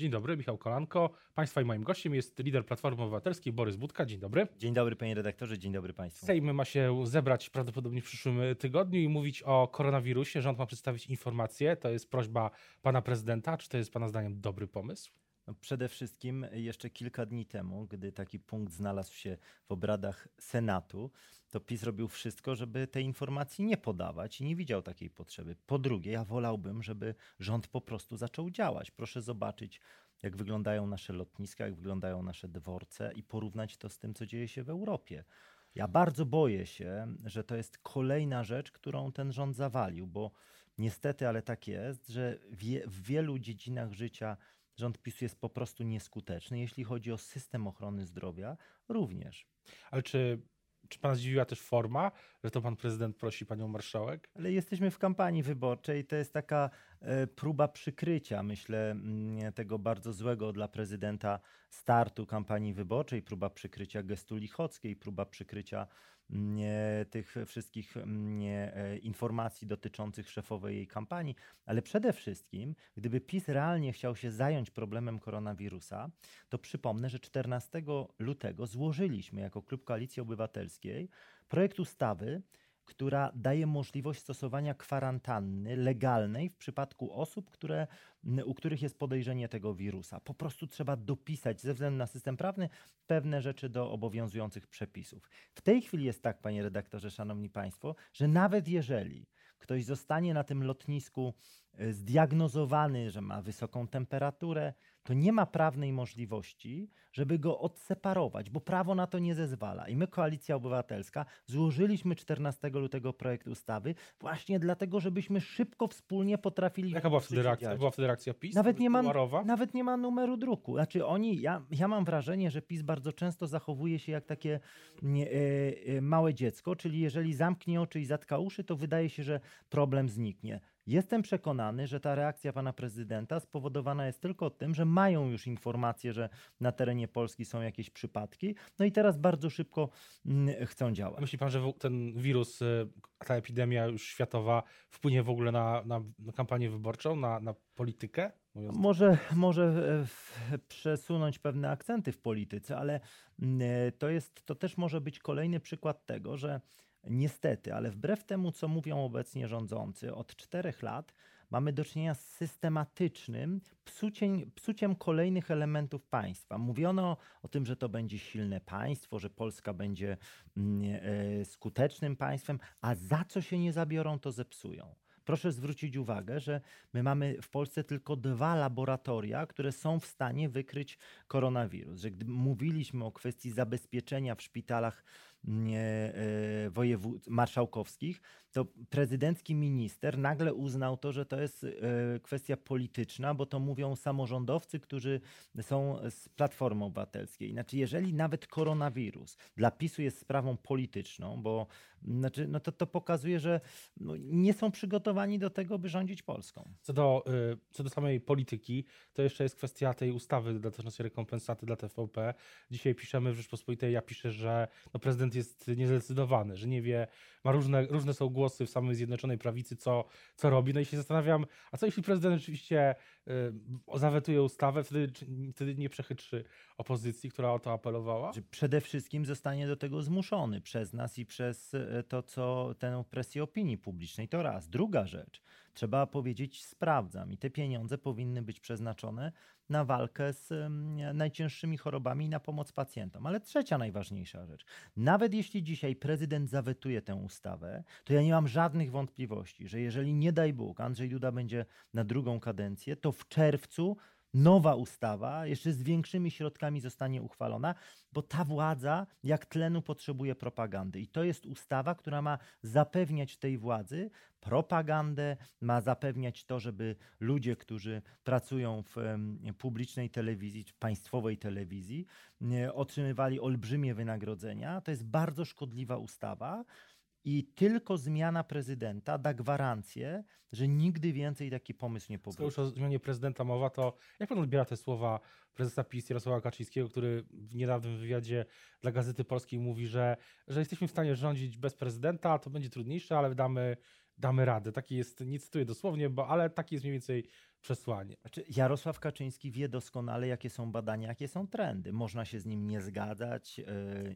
Dzień dobry, Michał Kolanko. Państwa i moim gościem jest lider Platformy Obywatelskiej Borys Budka. Dzień dobry. Dzień dobry panie redaktorze, dzień dobry państwu. Sejm ma się zebrać prawdopodobnie w przyszłym tygodniu i mówić o koronawirusie. Rząd ma przedstawić informację. To jest prośba pana prezydenta. Czy to jest pana zdaniem dobry pomysł? No przede wszystkim jeszcze kilka dni temu, gdy taki punkt znalazł się w obradach Senatu, to PiS robił wszystko, żeby tej informacji nie podawać i nie widział takiej potrzeby. Po drugie, ja wolałbym, żeby rząd po prostu zaczął działać. Proszę zobaczyć, jak wyglądają nasze lotniska, jak wyglądają nasze dworce i porównać to z tym, co dzieje się w Europie. Ja bardzo boję się, że to jest kolejna rzecz, którą ten rząd zawalił, bo niestety, ale tak jest, że w wielu dziedzinach życia rząd PiSu jest po prostu nieskuteczny. Jeśli chodzi o system ochrony zdrowia, również. Ale czy czy pana zdziwiła też forma, że to pan prezydent prosi panią marszałek? Ale jesteśmy w kampanii wyborczej. To jest taka e, próba przykrycia, myślę, mm, tego bardzo złego dla prezydenta startu kampanii wyborczej, próba przykrycia gestu lichockiej, próba przykrycia tych wszystkich e, informacji dotyczących szefowej jej kampanii, ale przede wszystkim, gdyby PiS realnie chciał się zająć problemem koronawirusa, to przypomnę, że 14 lutego złożyliśmy jako Klub Koalicji Obywatelskiej projekt ustawy, która daje możliwość stosowania kwarantanny legalnej w przypadku osób, które, u których jest podejrzenie tego wirusa. Po prostu trzeba dopisać ze względu na system prawny pewne rzeczy do obowiązujących przepisów. W tej chwili jest tak, panie redaktorze, szanowni państwo, że nawet jeżeli ktoś zostanie na tym lotnisku zdiagnozowany, że ma wysoką temperaturę, to nie ma prawnej możliwości, żeby go odseparować, bo prawo na to nie zezwala. I my, Koalicja Obywatelska, złożyliśmy 14 lutego projekt ustawy właśnie dlatego, żebyśmy szybko, wspólnie potrafili. Jaka była wtedy reakcja? Była wtedy reakcja PiS? Nawet nie, ma, nawet nie ma numeru druku. Znaczy oni, ja, ja mam wrażenie, że PiS bardzo często zachowuje się jak takie nie, e, małe dziecko, czyli jeżeli zamknie oczy i zatka uszy, to wydaje się, że problem zniknie. Jestem przekonany, że ta reakcja pana prezydenta spowodowana jest tylko tym, że mają już informacje, że na terenie Polski są jakieś przypadki, no i teraz bardzo szybko mm, chcą działać. Myśli pan, że ten wirus, y, ta epidemia już światowa wpłynie w ogóle na, na, na kampanię wyborczą, na, na politykę? Może, może e, przesunąć pewne akcenty w polityce, ale mm, e, to, jest, to też może być kolejny przykład tego, że Niestety, ale wbrew temu, co mówią obecnie rządzący, od czterech lat mamy do czynienia z systematycznym psuciem, psuciem kolejnych elementów państwa. Mówiono o tym, że to będzie silne państwo, że Polska będzie mm, e, skutecznym państwem, a za co się nie zabiorą, to zepsują. Proszę zwrócić uwagę, że my mamy w Polsce tylko dwa laboratoria, które są w stanie wykryć koronawirus. Że gdy mówiliśmy o kwestii zabezpieczenia w szpitalach wojewód marszałkowskich, to prezydencki minister nagle uznał to, że to jest e, kwestia polityczna, bo to mówią samorządowcy, którzy są z Platformy Obywatelskiej. Znaczy, jeżeli nawet koronawirus dla PiSu jest sprawą polityczną, bo znaczy, no to, to pokazuje, że no, nie są przygotowani do tego, by rządzić Polską. Co do, y, co do samej polityki, to jeszcze jest kwestia tej ustawy dotyczącej rekompensaty dla TVP. Dzisiaj piszemy w Rzeczpospolitej, ja piszę, że no prezydent jest niezdecydowany, że nie wie, ma różne, różne są głosy w samej Zjednoczonej Prawicy, co, co robi. No i się zastanawiam, a co jeśli prezydent rzeczywiście y, zawetuje ustawę, wtedy, wtedy nie przechytrzy opozycji, która o to apelowała? Przede wszystkim zostanie do tego zmuszony przez nas i przez y, to, co tę presję opinii publicznej. To raz. Druga rzecz. Trzeba powiedzieć, sprawdzam i te pieniądze powinny być przeznaczone na walkę z najcięższymi chorobami i na pomoc pacjentom. Ale trzecia najważniejsza rzecz. Nawet jeśli dzisiaj prezydent zawetuje tę ustawę, to ja nie mam żadnych wątpliwości, że jeżeli nie daj Bóg Andrzej Duda będzie na drugą kadencję, to w czerwcu nowa ustawa, jeszcze z większymi środkami zostanie uchwalona, bo ta władza jak tlenu potrzebuje propagandy. I to jest ustawa, która ma zapewniać tej władzy propagandę, ma zapewniać to, żeby ludzie, którzy pracują w publicznej telewizji, czy państwowej telewizji, otrzymywali olbrzymie wynagrodzenia. To jest bardzo szkodliwa ustawa. I tylko zmiana prezydenta da gwarancję, że nigdy więcej taki pomysł nie powróci. Skoro już o zmianie prezydenta mowa, to jak pan odbiera te słowa prezesa PiS Jarosława Kaczyńskiego, który w niedawnym wywiadzie dla Gazety Polskiej mówi, że, że jesteśmy w stanie rządzić bez prezydenta, to będzie trudniejsze, ale damy, damy radę. Taki jest, nie cytuję dosłownie, bo, ale taki jest mniej więcej przesłanie. Znaczy, Jarosław Kaczyński wie doskonale, jakie są badania, jakie są trendy. Można się z nim nie zgadzać, yy,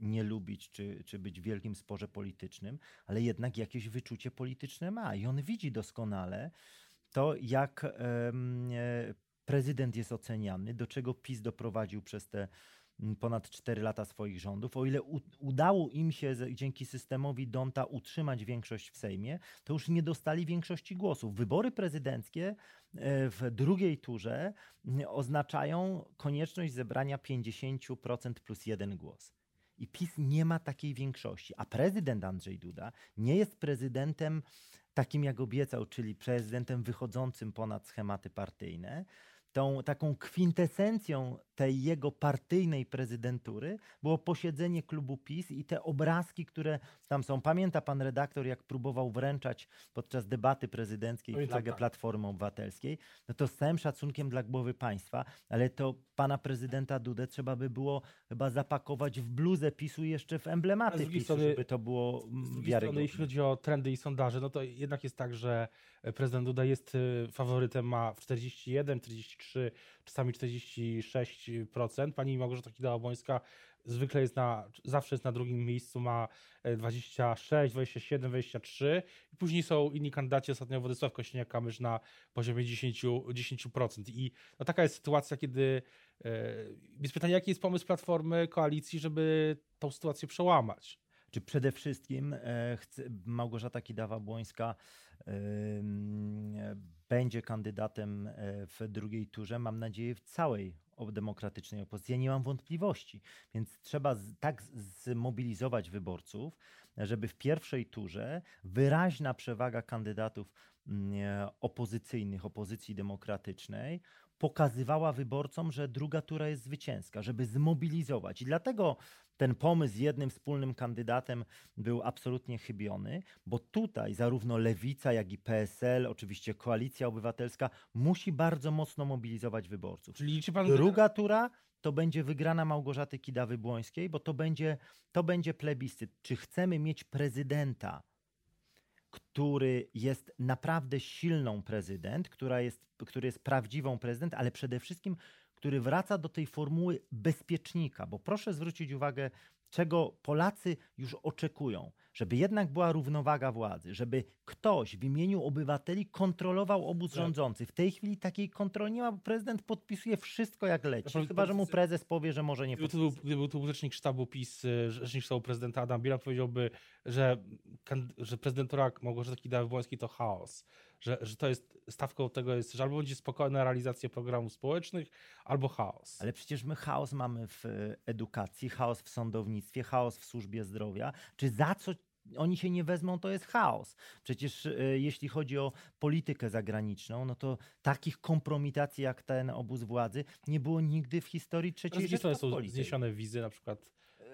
nie lubić, czy, czy być w wielkim sporze politycznym, ale jednak jakieś wyczucie polityczne ma i on widzi doskonale to, jak yy, prezydent jest oceniany, do czego PiS doprowadził przez te ponad 4 lata swoich rządów. O ile udało im się dzięki systemowi Donta utrzymać większość w Sejmie, to już nie dostali większości głosów. Wybory prezydenckie e, w drugiej turze oznaczają konieczność zebrania 50% plus jeden głos. I PiS nie ma takiej większości. A prezydent Andrzej Duda nie jest prezydentem takim, jak obiecał, czyli prezydentem wychodzącym ponad schematy partyjne, tą taką kwintesencją tej jego partyjnej prezydentury było posiedzenie klubu PiS i te obrazki, które tam są. Pamięta pan redaktor, jak próbował wręczać podczas debaty prezydenckiej Oj, flagę tak. Platformy Obywatelskiej? No to z całym szacunkiem dla głowy państwa, ale to pana prezydenta Dudę trzeba by było chyba zapakować w bluzę PiSu jeszcze w emblematy PiSu, strony, żeby to było mm, wiarygodne. Jeśli chodzi o trendy i sondaże, no to jednak jest tak, że prezydent Duda jest y, faworytem, ma 41, 43, czasami 46%. Pani Małgorzata Kidawa-Błońska zwykle jest na, zawsze jest na drugim miejscu, ma 26, 27, 23 i później są inni kandydaci, ostatnio Władysław Kośniak-Kamysz na poziomie 10%. 10%. I no, taka jest sytuacja, kiedy e, jest pytanie, jaki jest pomysł Platformy, koalicji, żeby tą sytuację przełamać? Czy przede wszystkim e, Małgorzata Kidawa-Błońska będzie kandydatem e, w drugiej turze, mam nadzieję, w całej demokratycznej opozycji. Ja nie mam wątpliwości, więc trzeba tak zmobilizować wyborców, żeby w pierwszej turze wyraźna przewaga kandydatów mm, opozycyjnych, opozycji demokratycznej pokazywała wyborcom, że druga tura jest zwycięska, żeby zmobilizować. I dlatego ten pomysł z jednym wspólnym kandydatem był absolutnie chybiony, bo tutaj zarówno Lewica, jak i PSL, oczywiście Koalicja Obywatelska musi bardzo mocno mobilizować wyborców. Czyli liczy pan... Druga tura to będzie wygrana Małgorzaty Kidawy-Błońskiej, bo to będzie, to będzie plebiscyt. Czy chcemy mieć prezydenta, który jest naprawdę silną prezydent, która jest, który jest prawdziwą prezydent, ale przede wszystkim który wraca do tej formuły bezpiecznika, bo proszę zwrócić uwagę, czego Polacy już oczekują, żeby jednak była równowaga władzy, żeby ktoś w imieniu obywateli kontrolował obóz tak. rządzący. W tej chwili takiej kontroli nie ma, bo prezydent podpisuje wszystko jak leci, ja chyba że mu prezes powie, że może nie podpisać. Gdyby był tu rzecznik sztabu PiS, e, rzecznik sztabu prezydenta Adam Biela powiedziałby, że, że prezydentura Małgorzata Kidawy-Błońskiej to chaos że, że to jest stawką tego jest, że albo będzie spokojna realizacja programów społecznych, albo chaos. Ale przecież my chaos mamy w edukacji, chaos w sądownictwie, chaos w służbie zdrowia. Czy za co oni się nie wezmą, to jest chaos. Przecież y, jeśli chodzi o politykę zagraniczną, no to takich kompromitacji jak ten obóz władzy nie było nigdy w historii trzeciej Rzeczypospolitej. są zniesione wizy na przykład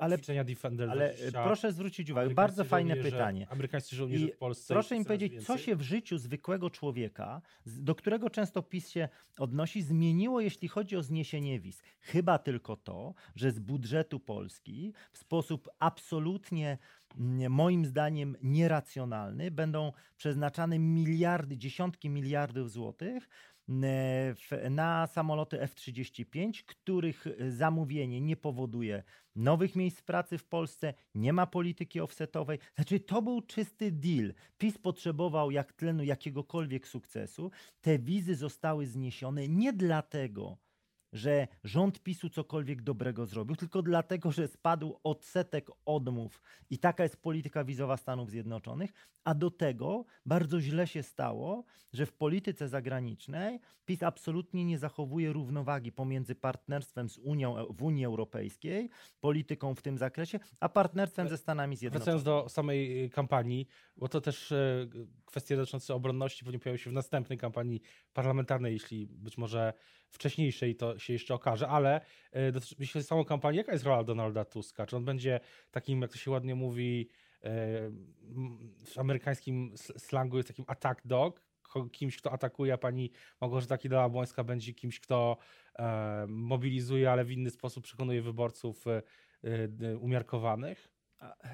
ale, Defender ale proszę zwrócić uwagę, bardzo fajne pytanie. Amerykańscy żołnierze I w Polsce. Proszę mi powiedzieć, więcej? co się w życiu zwykłego człowieka, do którego często PiS się odnosi, zmieniło, jeśli chodzi o zniesienie wiz? Chyba tylko to, że z budżetu Polski w sposób absolutnie mm, moim zdaniem nieracjonalny będą przeznaczane miliardy, dziesiątki miliardów złotych na samoloty F-35, których zamówienie nie powoduje nowych miejsc pracy w Polsce, nie ma polityki offsetowej. Znaczy, to był czysty deal. PiS potrzebował jak tlenu jakiegokolwiek sukcesu. Te wizy zostały zniesione nie dlatego, że rząd PiSu cokolwiek dobrego zrobił, tylko dlatego, że spadł odsetek odmów i taka jest polityka wizowa Stanów Zjednoczonych, a do tego bardzo źle się stało, że w polityce zagranicznej PiS absolutnie nie zachowuje równowagi pomiędzy partnerstwem z Unią w Unii Europejskiej, polityką w tym zakresie, a partnerstwem ze Stanami Zjednoczonymi. Wracając do samej y, kampanii, bo to też e, kwestie dotyczące obronności pewnie pojawią się w następnej kampanii parlamentarnej, jeśli być może wcześniejszej to się jeszcze okaże, ale e, jeśli chodzi o samą kampanię, jaka jest rola Donalda Tuska? Czy on będzie takim, jak to się ładnie mówi, e, w amerykańskim slangu jest takim attack dog, kimś, kto atakuje, a pani Małgorzata Kidawa-Błońska będzie kimś, kto e, mobilizuje, ale w inny sposób przekonuje wyborców umiarkowanych?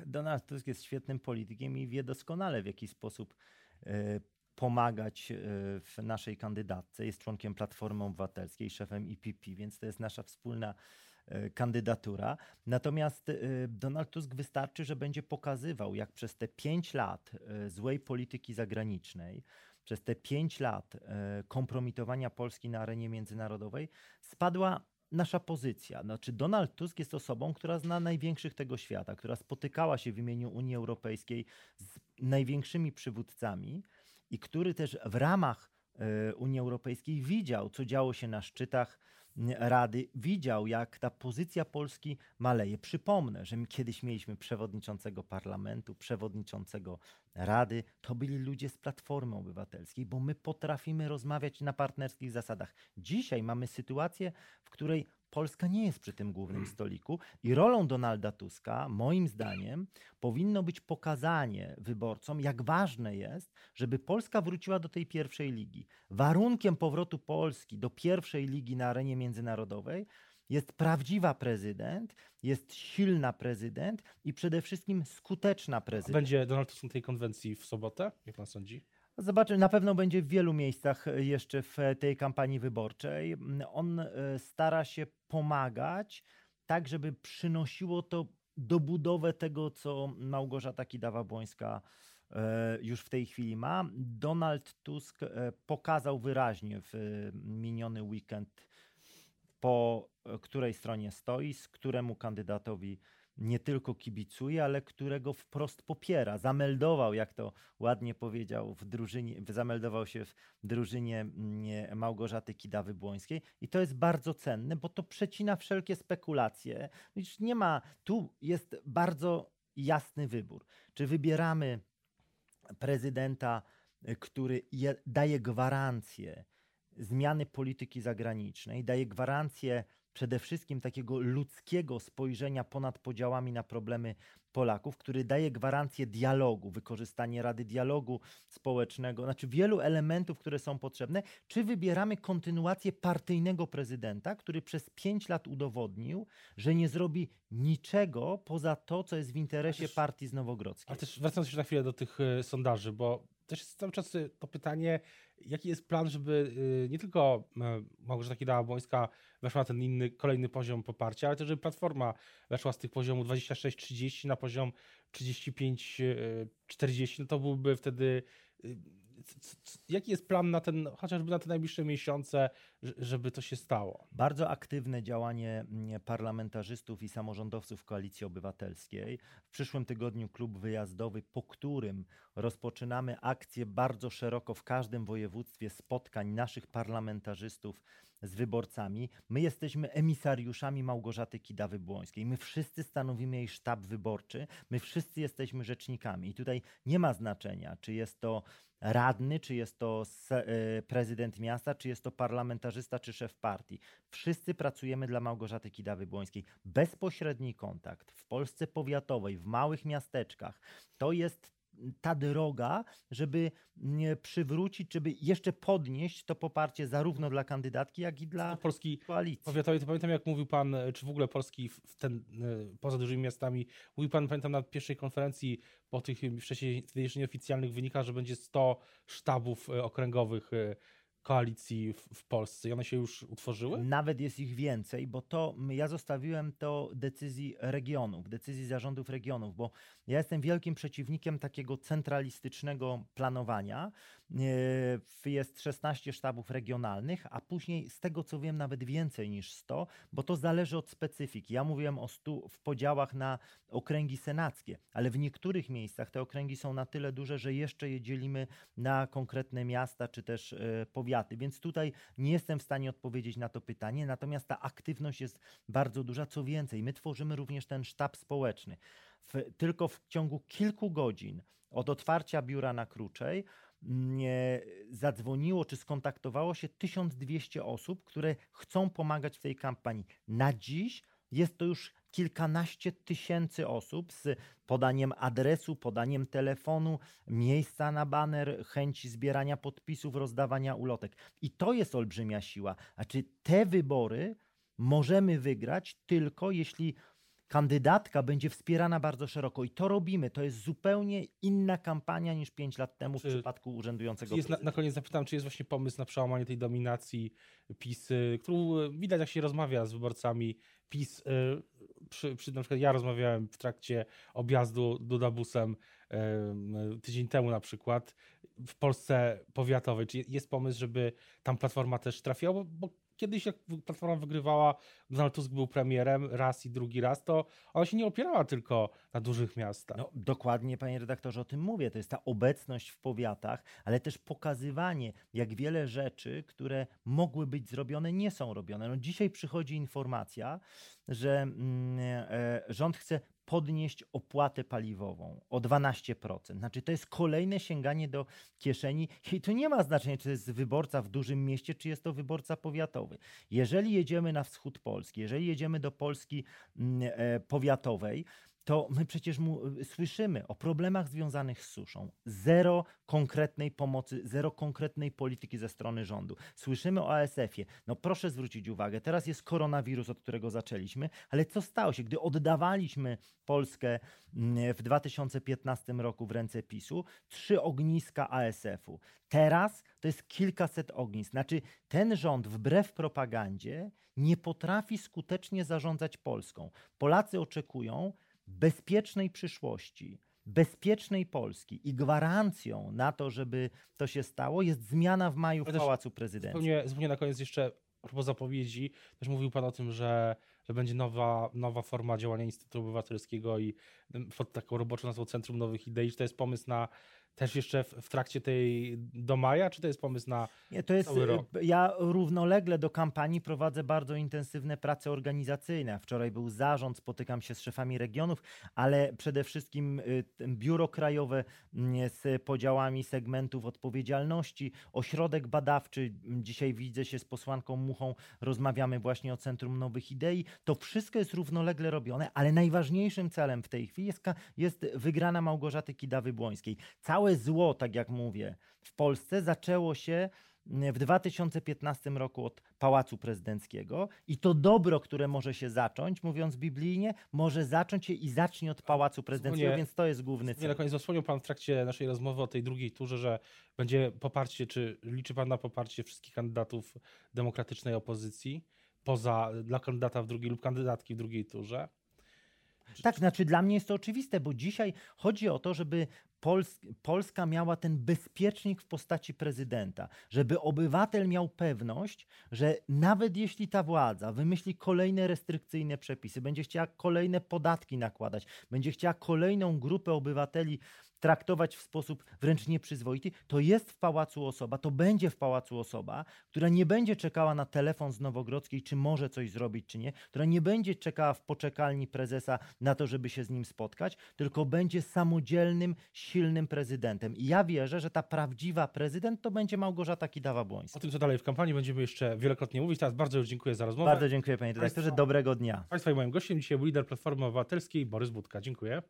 Donald Tusk jest świetnym politykiem i wie doskonale, w jaki sposób pomagać e, w naszej kandydatce. Jest członkiem Platformy Obywatelskiej, szefem IPP, więc to jest nasza wspólna e, kandydatura. Natomiast e, Donald Tusk wystarczy, że będzie pokazywał, jak przez te pięć lat złej polityki zagranicznej, przez te pięć lat kompromitowania Polski na arenie międzynarodowej spadła nasza pozycja. Znaczy, Donald Tusk jest osobą, która zna największych tego świata, która spotykała się w imieniu Unii Europejskiej z największymi przywódcami i który też w ramach e, Unii Europejskiej widział, co działo się na szczytach Rady, widział, jak ta pozycja Polski maleje. Przypomnę, że my kiedyś mieliśmy przewodniczącego parlamentu, przewodniczącego Rady, to byli ludzie z Platformy Obywatelskiej, bo my potrafimy rozmawiać na partnerskich zasadach. Dzisiaj mamy sytuację, w której Polska nie jest przy tym głównym stoliku i rolą Donalda Tuska, moim zdaniem, powinno być pokazanie wyborcom, jak ważne jest, żeby Polska wróciła do tej pierwszej ligi. Warunkiem powrotu Polski do pierwszej ligi na arenie międzynarodowej jest prawdziwa prezydent, jest silna prezydent i przede wszystkim skuteczna prezydent. Będzie Donald Tusk na tej konwencji w sobotę, jak pan sądzi? Zobaczmy, na pewno będzie w wielu miejscach jeszcze w tej kampanii wyborczej. On e, stara się pomagać, tak żeby przynosiło to dobudowę tego, co Małgorzata Kidawa-Błońska e, już w tej chwili ma. Donald Tusk e, pokazał wyraźnie w miniony weekend, po której stronie stoi, z któremu kandydatowi nie tylko kibicuje, ale którego wprost popiera. Zameldował, jak to ładnie powiedział, w drużynie, zameldował się w drużynie mm, Małgorzaty Kidawy-Błońskiej i to jest bardzo cenne, bo to przecina wszelkie spekulacje. Już nie ma, tu jest bardzo jasny wybór. Czy wybieramy prezydenta, który je, daje gwarancję zmiany polityki zagranicznej, daje gwarancję przede wszystkim takiego ludzkiego spojrzenia ponad podziałami na problemy Polaków, który daje gwarancję dialogu, wykorzystanie Rady Dialogu Społecznego, znaczy wielu elementów, które są potrzebne, czy wybieramy kontynuację partyjnego prezydenta, który przez pięć lat udowodnił, że nie zrobi niczego poza to, co jest w interesie też, partii z Nowogrodzkiej. Ale też wracając jeszcze na chwilę do tych y, sondaży, bo też jest cały czas y, to pytanie, jaki jest plan, żeby y, nie tylko Małgorzata Kidawa-Błońska weszła na ten inny, kolejny poziom poparcia, ale też żeby Platforma weszła z tych poziomu 26-30 na poziom 35-40, no to byłby wtedy jaki jest plan na ten, chociażby na te najbliższe miesiące, żeby to się stało? Bardzo aktywne działanie mm, parlamentarzystów i samorządowców Koalicji Obywatelskiej. W przyszłym tygodniu klub wyjazdowy, po którym rozpoczynamy akcję bardzo szeroko w każdym województwie spotkań naszych parlamentarzystów z wyborcami. My jesteśmy emisariuszami Małgorzaty Kidawy-Błońskiej. My wszyscy stanowimy jej sztab wyborczy. My wszyscy jesteśmy rzecznikami. I tutaj nie ma znaczenia, czy jest to radny, czy jest to e, prezydent miasta, czy jest to parlamentarzysta, czy szef partii. Wszyscy pracujemy dla Małgorzaty Kidawy-Błońskiej. Bezpośredni kontakt w Polsce powiatowej, w małych miasteczkach, to jest ta droga, żeby przywrócić, żeby jeszcze podnieść to poparcie zarówno dla kandydatki, jak i dla Polski koalicji. Powiatowej, to pamiętam jak mówił pan, czy w ogóle Polski w ten, e, poza dużymi miastami, mówił pan, pamiętam na pierwszej konferencji po tych wcześniej jeszcze nieoficjalnych wynikach, że będzie 100 sztabów e, okręgowych e, koalicji w, w, Polsce i one się już utworzyły? Nawet jest ich więcej, bo to ja zostawiłem to decyzji regionów, decyzji zarządów regionów, bo ja jestem wielkim przeciwnikiem takiego centralistycznego planowania. E, jest 16 sztabów regionalnych, a później z tego co wiem nawet więcej niż 100, bo to zależy od specyfiki. Ja mówiłem o 100 w podziałach na okręgi senackie, ale w niektórych miejscach te okręgi są na tyle duże, że jeszcze je dzielimy na konkretne miasta czy też e, powiaty. Więc tutaj nie jestem w stanie odpowiedzieć na to pytanie, natomiast ta aktywność jest bardzo duża. Co więcej, my tworzymy również ten sztab społeczny. W, tylko w ciągu kilku godzin od otwarcia biura na Kruczej zadzwoniło czy skontaktowało się 1200 osób, które chcą pomagać w tej kampanii. Na dziś jest to już kilkanaście tysięcy osób z podaniem adresu, podaniem telefonu, miejsca na baner, chęci zbierania podpisów, rozdawania ulotek. I to jest olbrzymia siła. A czy te wybory możemy wygrać tylko jeśli kandydatka będzie wspierana bardzo szeroko i to robimy. To jest zupełnie inna kampania niż pięć lat temu Czy- w przypadku urzędującego Jest na, na koniec zapytam, czy jest właśnie pomysł na przełamanie tej dominacji PiS, którą y, widać jak się rozmawia z wyborcami PiS. y, Przy, przy, na przykład ja rozmawiałem w trakcie objazdu Dudabusem y, tydzień temu na przykład w Polsce powiatowej. Czy jest pomysł, żeby tam Platforma też trafiła? Bo, bo kiedyś jak Platforma wygrywała, Donald Tusk był premierem raz i drugi raz, to ona się nie opierała tylko na dużych miastach. No, dokładnie, panie redaktorze, o tym mówię. To jest ta obecność w powiatach, ale też pokazywanie, jak wiele rzeczy, które mogły być zrobione, nie są robione. No, dzisiaj przychodzi informacja, że mm, e, rząd chce podnieść opłatę paliwową o 12%. Znaczy, to jest kolejne sięganie do kieszeni i to nie ma znaczenia, czy to jest wyborca w dużym mieście, czy jest to wyborca powiatowy. Jeżeli jedziemy na wschód Polski, jeżeli jedziemy do Polski mm, e, powiatowej, to my przecież mu, słyszymy o problemach związanych z suszą. Zero konkretnej pomocy, zero konkretnej polityki ze strony rządu. Słyszymy o ASF-ie. No proszę zwrócić uwagę, teraz jest koronawirus, od którego zaczęliśmy, ale co stało się, gdy oddawaliśmy Polskę mm, w 2015 roku w ręce PiSu? Trzy ogniska ASF-u. Teraz to jest kilkaset ognisk. Znaczy ten rząd wbrew propagandzie nie potrafi skutecznie zarządzać Polską. Polacy oczekują bezpiecznej przyszłości, bezpiecznej Polski i gwarancją na to, żeby to się stało, jest zmiana w maju w też Pałacu Prezydenckim. Zupełnie, zupełnie na koniec jeszcze propos zapowiedzi, też mówił Pan o tym, że, że będzie nowa, nowa forma działania Instytutu Obywatelskiego i taką roboczą nazwą Centrum Nowych Idei. Czy to jest pomysł na też jeszcze w, w trakcie tej do maja, czy to jest pomysł na Nie, to jest, Cały rok. y, ja równolegle do kampanii prowadzę bardzo intensywne prace organizacyjne. Wczoraj był zarząd, spotykam się z szefami regionów, ale przede wszystkim y, biuro krajowe mm, z podziałami segmentów odpowiedzialności, ośrodek badawczy. Dzisiaj widzę się z posłanką Muchą, rozmawiamy właśnie o Centrum Nowych Idei. To wszystko jest równolegle robione, ale najważniejszym celem w tej chwili jest, wygrana Małgorzaty Kidawy-Błońskiej. Całe zło, tak jak mówię, w Polsce zaczęło się w 2015 roku od Pałacu Prezydenckiego i to dobro, które może się zacząć, mówiąc biblijnie, może zacząć się i zacznie od Pałacu Prezydenckiego, więc to jest główny Nie, na cel. koniec wspomniał Pan w trakcie naszej rozmowy o tej drugiej turze, że będzie poparcie, czy liczy Pan na poparcie wszystkich kandydatów demokratycznej opozycji poza dla kandydata w drugiej lub kandydatki w drugiej turze? Tak, znaczy dla mnie jest to oczywiste, bo dzisiaj chodzi o to, żeby Pols Polska miała ten bezpiecznik w postaci prezydenta, żeby obywatel miał pewność, że nawet jeśli ta władza wymyśli kolejne restrykcyjne przepisy, będzie chciała kolejne podatki nakładać, będzie chciała kolejną grupę obywateli traktować w sposób wręcz nieprzyzwoity, to jest w pałacu osoba, to będzie w pałacu osoba, która nie będzie czekała na telefon z Nowogrodzkiej, czy może coś zrobić, czy nie, która nie będzie czekała w poczekalni prezesa na to, żeby się z nim spotkać, tylko będzie samodzielnym, silnym prezydentem. I ja wierzę, że ta prawdziwa prezydent to będzie Małgorzata Kidawa-Błońska. O tym, co dalej w kampanii, będziemy jeszcze wielokrotnie mówić. Teraz bardzo już dziękuję za rozmowę. Bardzo dziękuję panie redaktorze, dobrego dnia. Państwa i moim gościem dzisiaj był lider Platformy Obywatelskiej Borys Budka. Dziękuję.